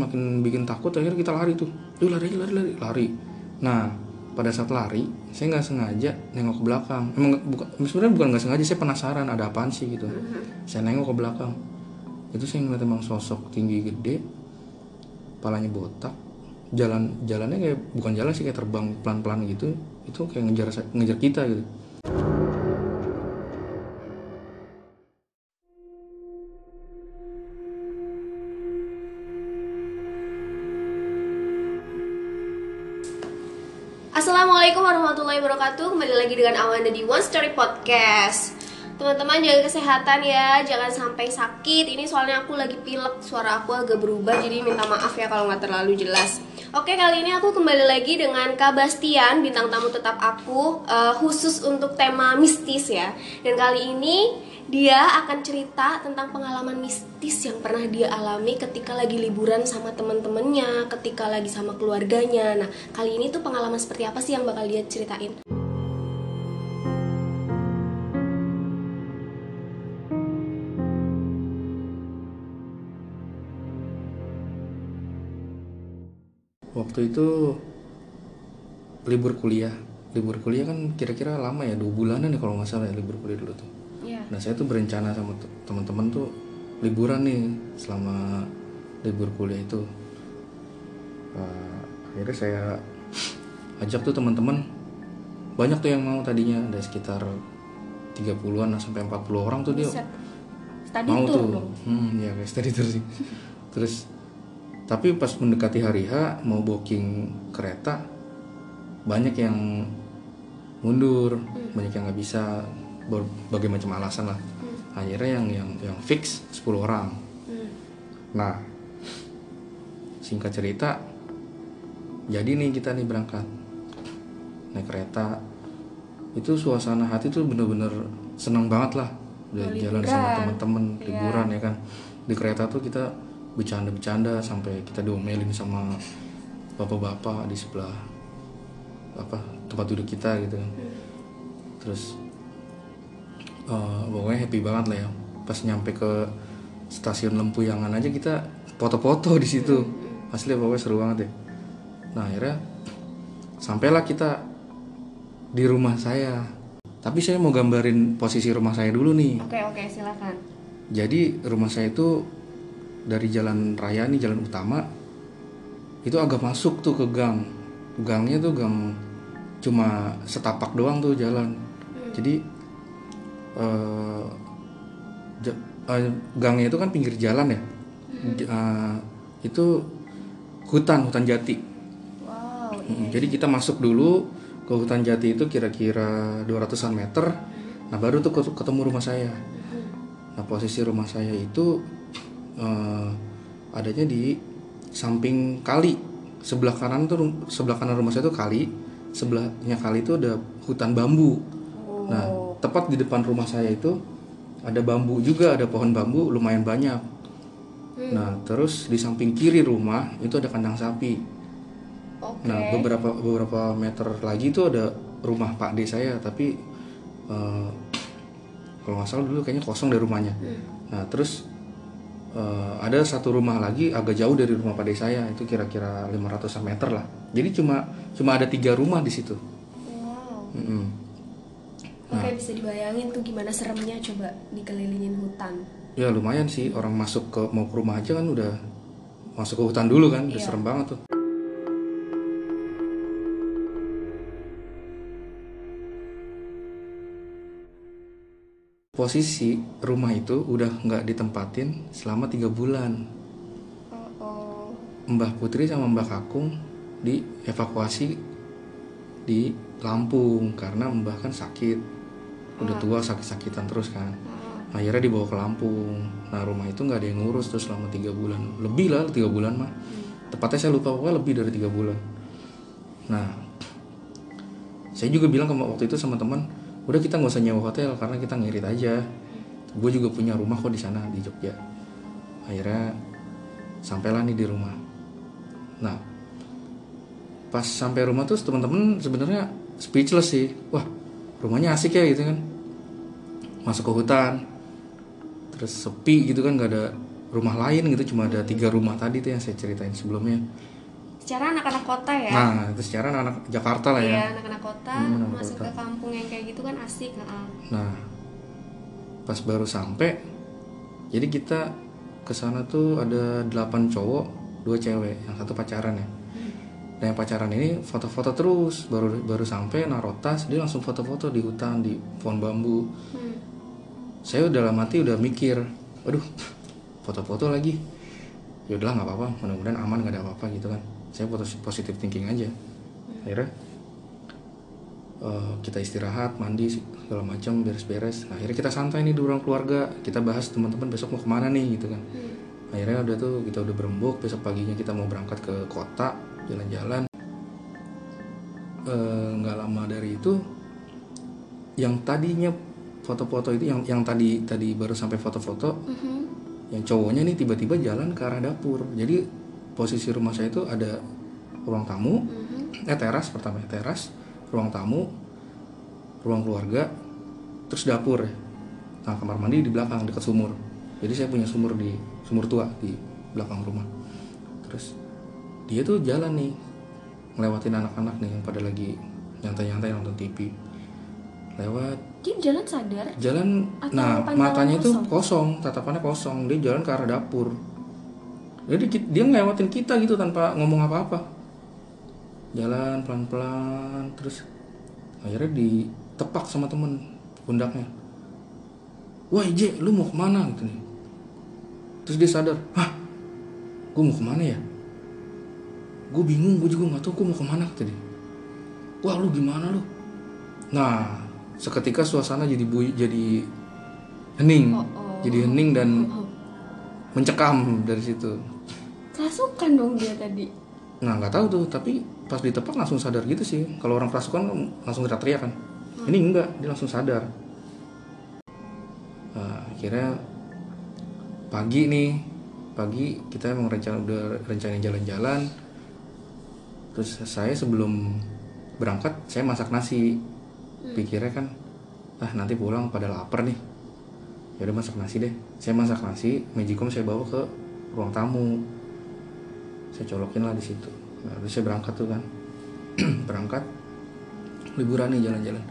semakin bikin takut akhirnya kita lari tuh. Yuk lari lari lari. Lari. Nah pada saat lari saya nggak sengaja nengok ke belakang. Emang bukan sebenarnya bukan nggak sengaja saya penasaran ada apaan sih gitu. Saya nengok ke belakang. Itu saya ngeliat emang sosok tinggi gede palanya botak. Jalan jalannya kayak bukan jalan sih kayak terbang pelan pelan gitu. Itu kayak ngejar ngejar kita gitu Assalamualaikum warahmatullahi wabarakatuh. Kembali lagi dengan Awanda di One Story Podcast. Teman-teman jaga kesehatan ya. Jangan sampai sakit. Ini soalnya aku lagi pilek. Suara aku agak berubah Jadi minta maaf ya kalau nggak terlalu jelas. Oke kali ini aku kembali lagi dengan Kak Bastian Bintang tamu tetap aku eh, Khusus untuk tema mistis ya. Dan kali ini dia akan cerita tentang pengalaman mistis yang pernah dia alami ketika lagi liburan sama teman-temannya, ketika lagi sama keluarganya. Nah, kali ini tuh pengalaman seperti apa sih yang bakal dia ceritain? waktu itu libur kuliah libur kuliah kan kira-kira lama ya dua bulanan ya kalau nggak salah ya libur kuliah dulu tuh. Nah saya tuh berencana sama teman-teman tuh liburan nih selama libur kuliah itu. Uh, akhirnya saya ajak tuh teman-teman. Banyak tuh yang mau tadinya ada sekitar 30-an sampai 40 orang tuh dia mau tuh tuh. dong. hmm ya guys tadi sih. Terus tapi pas mendekati hari H mau booking kereta banyak yang mundur banyak yang nggak bisa berbagai macam alasan lah. Akhirnya yang yang yang fix 10 orang. Hmm. nah singkat cerita jadi nih kita nih berangkat naik kereta. Itu suasana hati tuh bener-bener seneng banget lah. Udah jalan sama teman-teman liburan ya kan. Di kereta tuh kita bercanda-bercanda sampai kita diomelin sama bapak-bapak di sebelah apa tempat duduk kita gitu kan. Terus eh, pokoknya happy banget lah ya. Pas nyampe ke stasiun Lempuyangan aja kita foto-foto di situ. Asli pokoknya seru banget ya. Nah akhirnya sampailah kita di rumah saya. Tapi saya mau gambarin posisi rumah saya dulu nih. Oke oke silakan. jadi rumah saya itu dari jalan raya nih jalan utama itu agak masuk tuh ke gang. Gangnya tuh gang cuma setapak doang tuh jalan. Jadi eh, gangnya itu kan pinggir jalan ya eh, itu hutan hutan jati Wow. Mm, Jadi kita masuk dulu ke hutan jati itu kira-kira 200-an meter. Nah, baru tuh ket- ketemu rumah saya. Nah, posisi rumah saya itu eh, adanya di samping kali. Sebelah kanan tuh sebelah kanan rumah saya tuh kali, sebelahnya kali itu ada hutan bambu. Nah, tepat di depan rumah saya itu ada bambu juga, ada pohon bambu lumayan banyak. Nah, terus di samping kiri rumah itu ada kandang sapi. Oke. Nah beberapa beberapa meter lagi itu ada rumah Pak D saya tapi eh, kalau nggak salah dulu kayaknya kosong dari rumahnya. Nah terus eh, ada satu rumah lagi agak jauh dari rumah Pak D saya itu kira-kira 500 meter lah. Jadi cuma cuma ada tiga rumah di situ. Wow. Mm-mm. Oke bisa dibayangin tuh gimana seremnya coba dikelilingin hutan. Ya lumayan sih orang masuk ke mau ke rumah aja kan udah masuk ke hutan dulu kan udah serem banget tuh. Posisi rumah itu udah nggak ditempatin selama tiga bulan. Oh, oh. Mbah Putri sama Mbah Kakung dievakuasi di Lampung karena Mbah kan sakit, udah tua sakit-sakitan terus kan. Akhirnya dibawa ke Lampung. Nah rumah itu nggak ada yang ngurus tuh selama tiga bulan, lebih lah tiga bulan mah. Tepatnya saya lupa pokoknya lebih dari tiga bulan. Nah saya juga bilang ke waktu itu sama teman, udah kita nggak usah nyewa hotel karena kita ngirit aja. Gue juga punya rumah kok di sana di Jogja. Akhirnya sampailah nih di rumah. Nah pas sampai rumah tuh teman-teman sebenarnya speechless sih. Wah rumahnya asik ya gitu kan. Masuk ke hutan, terus sepi gitu kan nggak ada rumah lain gitu cuma ada tiga rumah tadi tuh yang saya ceritain sebelumnya secara anak-anak kota ya nah itu secara anak-anak Jakarta lah ya Iya, anak-anak kota Hmm, anak masuk kota. ke kampung yang kayak gitu kan asik. Nah, pas baru sampai, jadi kita ke sana tuh ada 8 cowok, dua cewek, yang satu pacaran ya. Dan yang pacaran ini foto-foto terus, baru baru sampai naruh tas, dia langsung foto-foto di hutan di pohon bambu. Hmm. Saya udah dalam hati udah mikir, waduh, foto-foto lagi. Ya udahlah nggak apa-apa, mudah-mudahan aman nggak ada apa-apa gitu kan. Saya posi- positive thinking aja. Akhirnya eh, kita istirahat, mandi segala macam, beres-beres. Nah, akhirnya kita santai nih di ruang keluarga. Kita bahas teman-teman besok mau ke mana nih gitu kan. Akhirnya udah tuh kita udah berembuk. Besok paginya kita mau berangkat ke kota, jalan-jalan. Eh, Nggak lama dari itu, yang tadinya foto-foto itu yang yang tadi tadi baru sampai foto-foto, Mhm. yang cowoknya nih tiba-tiba jalan ke arah dapur. Jadi posisi rumah saya itu ada ruang tamu, Mhm. eh teras pertama teras ruang tamu ruang keluarga terus dapur ya nah kamar mandi di belakang dekat sumur jadi saya punya sumur di sumur tua di belakang rumah terus dia tuh jalan nih ngelewatin anak-anak nih yang pada lagi nyantai-nyantai nonton TV lewat. Dia jalan sadar? Jalan Atau nah matanya itu kosong? kosong tatapannya kosong. Dia jalan ke arah dapur. Jadi dia ngelewatin kita gitu tanpa ngomong apa-apa. Jalan pelan-pelan terus akhirnya ditepak sama temen pundaknya. Wah Ije lu mau ke mana? Gitu nih. Terus dia sadar hah? Gue mau ke mana ya? Gue bingung gue juga nggak tahu gue mau ke mana kata dia. Wah lu gimana lu? Nah seketika suasana jadi bu jadi hening. Oh, oh. jadi hening dan Oh. mencekam dari situ. Kerasukan dong dia tadi. Nah nggak tahu tuh tapi pas ditepak langsung sadar gitu sih. Kalau orang kerasukan kan langsung teriak-teriak kan. Ini enggak dia langsung sadar. Nah, akhirnya pagi nih pagi kita emang rencana udah rencana jalan-jalan. Terus saya sebelum berangkat saya masak nasi pikirnya kan ah nanti pulang pada lapar nih. Ya udah masak nasi deh. Saya masak nasi magicom saya bawa ke ruang tamu. Saya colokin lah di situ. Nah, terus saya berangkat tuh kan. Berangkat liburan nih jalan-jalan.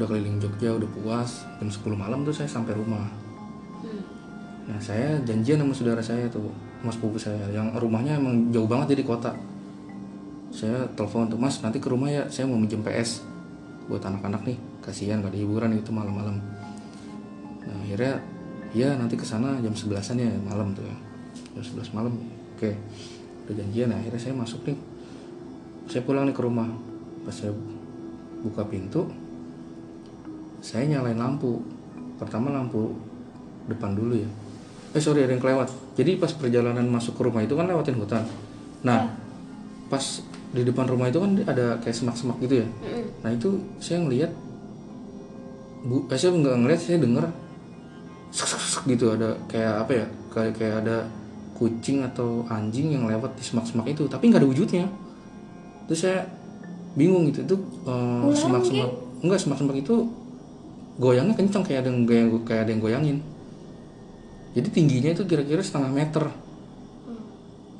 Udah keliling Jogja udah puas. Jam 10 malam tuh saya sampai rumah. Hmm. nah saya janjian sama saudara saya tuh mas pupu saya yang rumahnya emang jauh banget dari kota. Saya telepon tuh mas nanti ke rumah ya saya mau minjem PS buat anak-anak nih. Kasihan gak ada hiburan itu malam-malam. Nah akhirnya ya nanti ke sana jam 11an ya malam tuh ya. Jam 11 malam. Oke udah janjian nah, akhirnya saya masuk nih. Saya pulang nih ke rumah. Pas saya buka pintu saya nyalain lampu. Pertama lampu depan dulu ya. Eh sorry ada yang kelewat. Jadi pas perjalanan masuk ke rumah itu kan lewatin hutan. Nah pas di depan rumah itu kan ada kayak semak-semak gitu ya. Mm-mm. nah itu saya ngelihat bu eh, saya nggak ngeliat saya denger sek, sek gitu ada kayak apa ya kayak kayak ada kucing atau anjing yang lewat di semak-semak itu tapi nggak ada wujudnya. Terus saya bingung gitu itu Ular semak-semak enggak semak-semak itu goyangnya kencang kayak ada yang goyang kayak ada yang goyangin. Jadi tingginya itu kira-kira setengah meter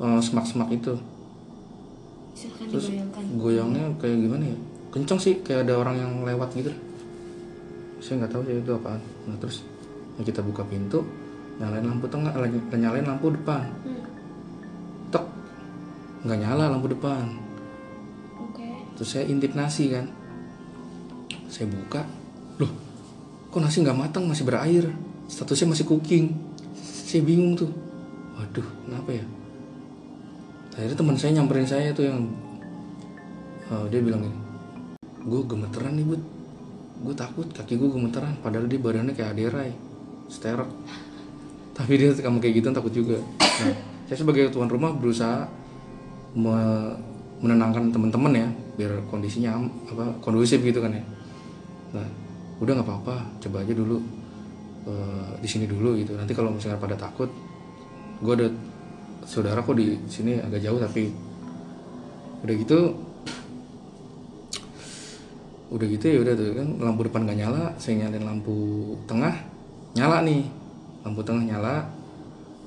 eh, semak-semak itu silahkan terus dibayangkan. goyangnya kayak gimana ya? Kencang sih kayak ada orang yang lewat gitu. Saya nggak tahu sih itu apaan. Nah terus ya kita buka pintu nyalain lampu tengah nyalain lampu depan. Hmm. tek. Nggak nyala lampu depan. Oke. Terus saya intip nasi kan. Saya buka. Loh kok nasi nggak matang? Masih berair. Statusnya masih cooking. Saya bingung tuh. Waduh kenapa ya akhirnya teman saya nyamperin saya tuh yang eh, dia bilang gini gue gemeteran nih bud. Gue takut kaki gue gemeteran padahal dia badannya kayak aderai sterek tapi dia kamu kayak gitu takut juga. Nah saya sebagai tuan rumah berusaha me- menenangkan teman-teman ya biar kondisinya apa kondusif gitu kan ya. Nah udah nggak apa-apa coba aja dulu eh, di sini dulu gitu. Nanti kalau misalnya pada takut gue ada saudara kok di sini agak jauh tapi udah gitu udah gitu ya udah tuh kan lampu depan gak nyala saya nyalain lampu tengah nyala nih. Lampu tengah nyala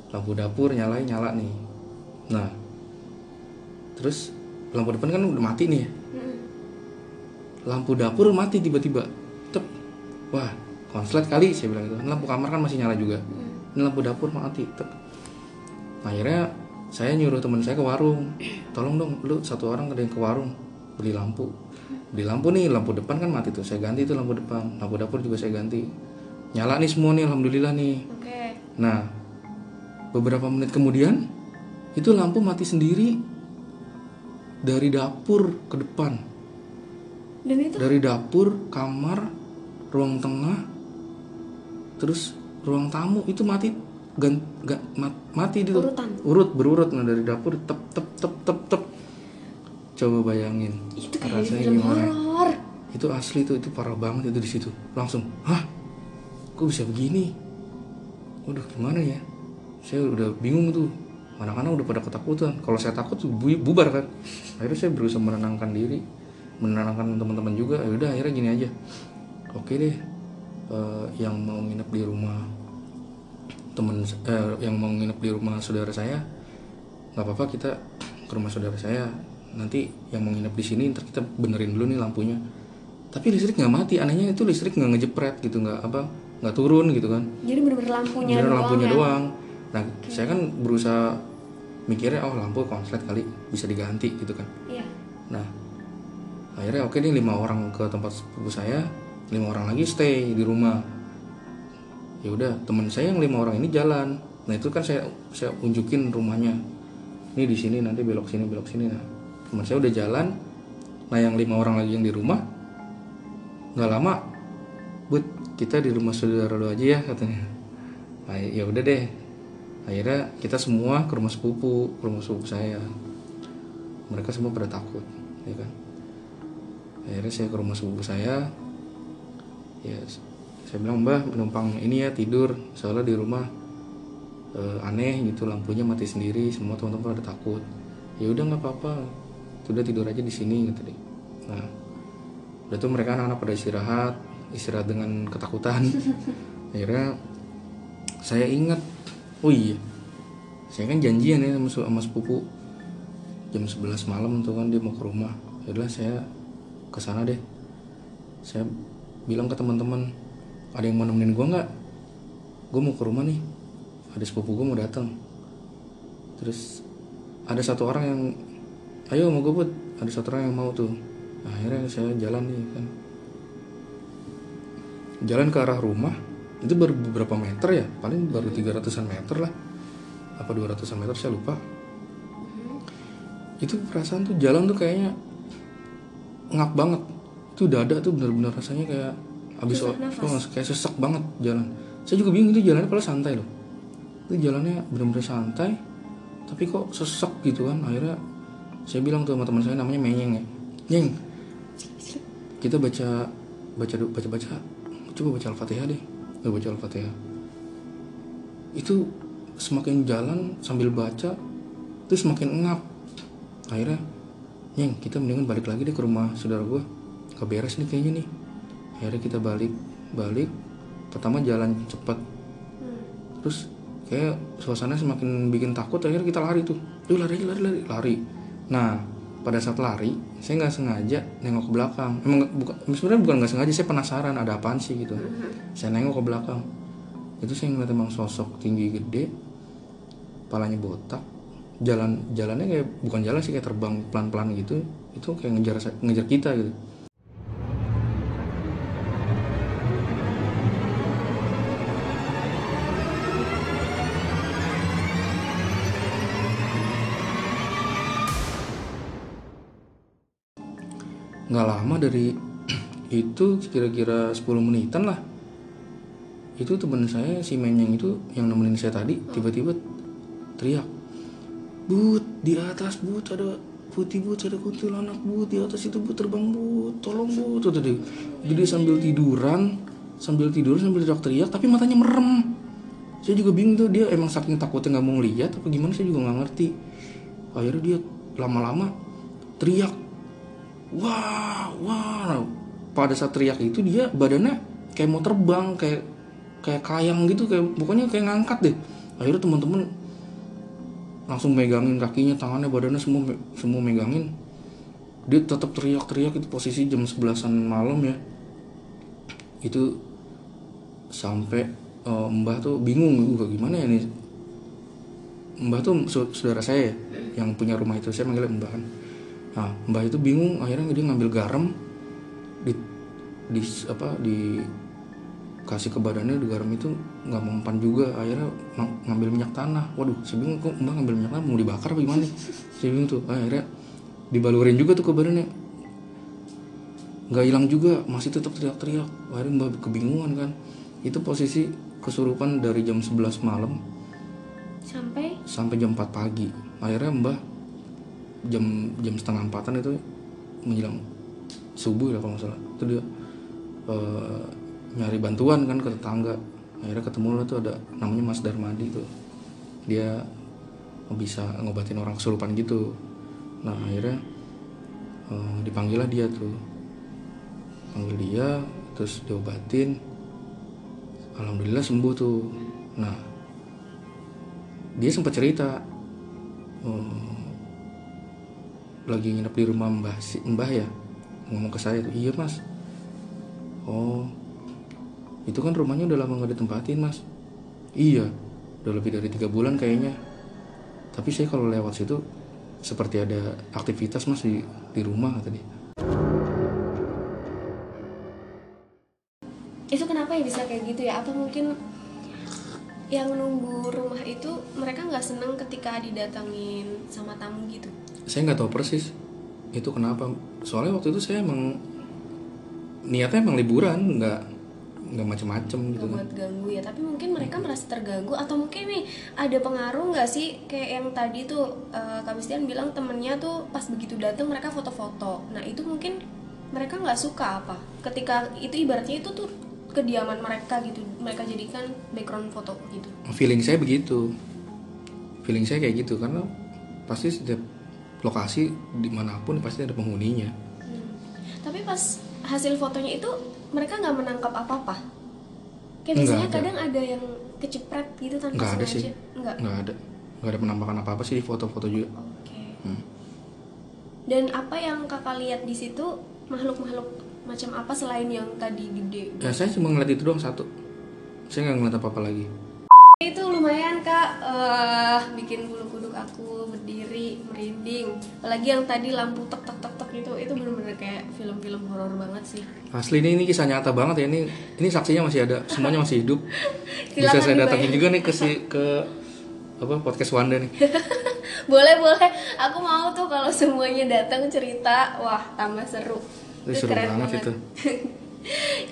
lampu dapur nyalain nyala nih. Nah terus lampu depan kan udah mati nih. Ya lampu dapur mati tiba-tiba tep. Wah konslet kali saya bilang gitu. Lampu kamar kan masih nyala juga. Ini lampu dapur mati tep akhirnya saya nyuruh teman saya ke warung. Tolong dong lu satu orang ada yang ke warung beli lampu. Beli lampu nih lampu depan kan mati tuh. Saya ganti tuh lampu depan lampu dapur juga saya ganti. Nyala nih semua nih alhamdulillah nih. Oke. nah beberapa menit kemudian itu lampu mati sendiri dari dapur ke depan. Dan itu? Dari dapur kamar ruang tengah terus ruang tamu itu mati gan, ga- mat- mati itu Urutan. urut berurut. Nah dari dapur tep tep tep tep tep. Coba bayangin. Itu kayak di rasanya film gimana? horor. itu asli tuh itu parah banget itu di situ. Langsung hah? Kok bisa begini? Waduh gimana ya? Saya udah bingung tuh. Anak-anak udah pada ketakutan. Kalau saya takut tuh bu- bubar kan? Akhirnya saya berusaha menenangkan diri menenangkan teman-teman juga. Ya udah akhirnya gini aja. Oke deh eh, yang mau nginep di rumah temen eh, yang mau nginep di rumah saudara saya nggak apa-apa kita ke rumah saudara saya nanti yang mau nginep di sini ntar kita benerin dulu nih lampunya tapi listrik nggak mati anehnya itu listrik nggak ngejepret gitu nggak apa nggak turun gitu kan Jadi bener-bener lampunya Beneran doang lampunya ya. doang nah saya kan berusaha mikirnya oh lampu konslet kali bisa diganti gitu kan Iya. Nah, akhirnya oke nih lima orang ke tempat sepupu saya, lima orang lagi stay di rumah. Ya udah, teman saya yang lima orang ini jalan. Nah itu kan saya saya unjukin rumahnya. Ini di sini nanti belok sini belok sini. Nah, teman saya udah jalan. Nah yang lima orang lagi yang di rumah, nggak lama, but kita di rumah saudara lo aja ya katanya. Nah, ya udah deh. Akhirnya kita semua ke rumah sepupu, ke rumah sepupu saya mereka semua pada takut ya kan akhirnya saya ke rumah sepupu saya ya saya bilang mbah penumpang ini ya tidur soalnya di rumah eh, aneh gitu lampunya mati sendiri semua teman-teman pada takut. Ya udah nggak apa-apa sudah tidur aja di sini gitu deh nah udah tuh mereka anak-anak pada istirahat istirahat dengan ketakutan. Akhirnya saya ingat oh iya saya kan janjian ya sama, sama sepupu jam 11 malam tuh kan dia mau ke rumah. Yaudah saya ke sana deh. Saya bilang ke teman-teman ada yang mau nemenin gue nggak? Gue mau ke rumah nih. Ada sepupu gue mau datang. Terus ada satu orang yang ayo mau gue ada satu orang yang mau tuh. Akhirnya saya jalan nih kan. Jalan ke arah rumah itu baru beberapa meter ya? Paling baru 300an meter lah. Apa 200an meter saya lupa. Itu perasaan tuh jalan tuh kayaknya ngap banget. Itu dada tuh bener-bener rasanya kayak habis oh, kayak sesak banget jalan. Saya juga bingung itu jalannya kalau santai loh. Itu jalannya bener-bener santai tapi kok sesek gitu kan. Akhirnya saya bilang tuh sama teman saya namanya Menyeng ya. Nyeng kita baca baca baca baca. Coba baca al-fatihah deh. Coba baca al-fatihah. Itu semakin jalan sambil baca itu semakin engap akhirnya Nyeng kita mendingan balik lagi deh ke rumah saudara gue gak beres nih kayaknya nih akhirnya kita balik balik pertama jalan cepet. Terus kayak suasana semakin bikin takut akhirnya kita lari tuh. Yuk lari lari lari lari. Nah pada saat lari saya nggak sengaja nengok ke belakang. Emang bukan sebenarnya bukan nggak sengaja saya penasaran ada apaan sih gitu. Saya nengok ke belakang. Itu saya ngeliat emang sosok tinggi gede palanya botak. Jalan jalannya kayak bukan jalan sih kayak terbang pelan pelan gitu. Itu kayak ngejar ngejar kita gitu nggak lama dari itu kira-kira 10 menitan lah. Itu temen saya si Menyeng itu yang nemenin saya tadi tiba-tiba teriak but di atas but ada putih but ada kuntilanak but di atas itu but terbang but tolong but tuh tadi jadi sambil tiduran sambil tidur sambil teriak-teriak tapi matanya merem. Saya juga bingung tuh dia emang saking takutnya nggak mau lihat apa gimana saya juga nggak ngerti. Akhirnya dia lama-lama teriak wah Nah, pada saat teriak itu dia badannya kayak mau terbang kayak kayak kayang gitu kayak pokoknya kayak ngangkat deh. Akhirnya teman-teman langsung megangin kakinya tangannya badannya semua semua megangin. Dia tetap teriak-teriak itu posisi jam 11an malam ya. Itu sampai eh, mbah tuh bingung juga gimana ya nih? Mbah tuh saudara saya ya, yang punya rumah itu. Saya manggilnya mbah kan nah mbah itu bingung akhirnya dia ngambil garam di di apa di kasih ke badannya di garam itu nggak mempan juga akhirnya ng- ngambil minyak tanah. Waduh saya bingung kok mbak ngambil minyak tanah mau dibakar apa gimana saya bingung tuh akhirnya dibalurin juga tuh ke badannya. Nggak hilang juga masih tetap teriak-teriak. Akhirnya mbak kebingungan kan. Itu posisi kesurupan dari jam 11 malam sampai? sampai jam 4 pagi. Akhirnya mbah jam jam setengah empatan itu menjelang subuh ya kalau nggak salah. Itu dia eh, nyari bantuan kan ke tetangga. Akhirnya ketemu lah tuh ada namanya Mas Darmadi tuh. Dia bisa ngobatin orang kesurupan gitu. Nah akhirnya eh, dipanggil lah dia tuh. Panggil dia terus diobatin. Alhamdulillah sembuh tuh. Nah dia sempat cerita eh, lagi nginep di rumah mbah si mbah ya ngomong ke saya iya mas. Oh itu kan rumahnya udah lama nggak ditempatin mas. Iya udah lebih dari tiga bulan kayaknya. Tapi saya kalau lewat situ seperti ada aktivitas mas di di rumah kata dia. Itu kenapa ya bisa kayak gitu ya? Apa mungkin yang nunggu rumah itu mereka nggak seneng ketika didatangin sama tamu gitu saya nggak tahu persis itu kenapa. Soalnya waktu itu saya emang niatnya emang liburan nggak nggak macem-macem gitu kan. buat ganggu ya tapi mungkin mereka merasa terganggu. Atau mungkin nih ada pengaruh nggak sih? Kayak yang tadi tuh eh, Kak Bistian bilang temennya tuh pas begitu datang mereka foto-foto. Nah itu mungkin mereka nggak suka apa? Ketika itu ibaratnya itu tuh kediaman mereka gitu mereka jadikan background foto gitu. Feeling saya begitu. Feeling saya kayak gitu karena pasti setiap lokasi di mana pun pasti ada penghuninya Hmm. Tapi pas hasil fotonya itu mereka nggak menangkap apa-apa. Kayak biasanya ada. kadang ada yang kecepret gitu tanpa nggak ada sih. Nggak. nggak ada nggak ada penampakan apa apa sih di foto-foto juga Oke. Hmm. Dan apa yang kakak lihat di situ makhluk-makhluk macam apa selain yang tadi gede? ya saya cuma ngeliat itu doang satu saya nggak ngeliat apa apa lagi Itu lumayan kak, eh bikin bulu aku berdiri merinding. Apalagi yang tadi lampu tek tek tek tek itu, itu bener-bener kayak film-film horor banget sih. asli ini ini kisah nyata banget ya. Ini ini saksinya masih ada. Semuanya masih hidup. Bisa saya datangin juga nih ke si ke apa podcast Wanda nih. Boleh boleh. Aku mau tuh kalau semuanya datang cerita. Wah tambah seru. Itu seru banget. itu.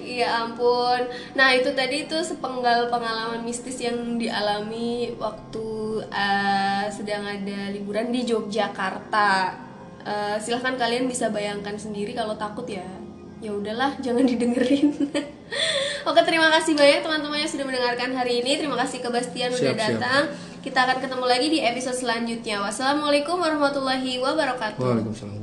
Iya ampun. Nah itu tadi itu sepenggal pengalaman mistis yang dialami waktu eh, sedang ada liburan di Yogyakarta. Eh, silahkan kalian bisa bayangkan sendiri kalau takut ya. Ya udahlah, jangan didengerin. Oke terima kasih banyak teman-teman yang sudah mendengarkan hari ini. Terima kasih ke Bastian udah Siap, siap. datang. Kita akan ketemu lagi di episode selanjutnya. Wassalamualaikum warahmatullahi wabarakatuh. Waalaikumsalam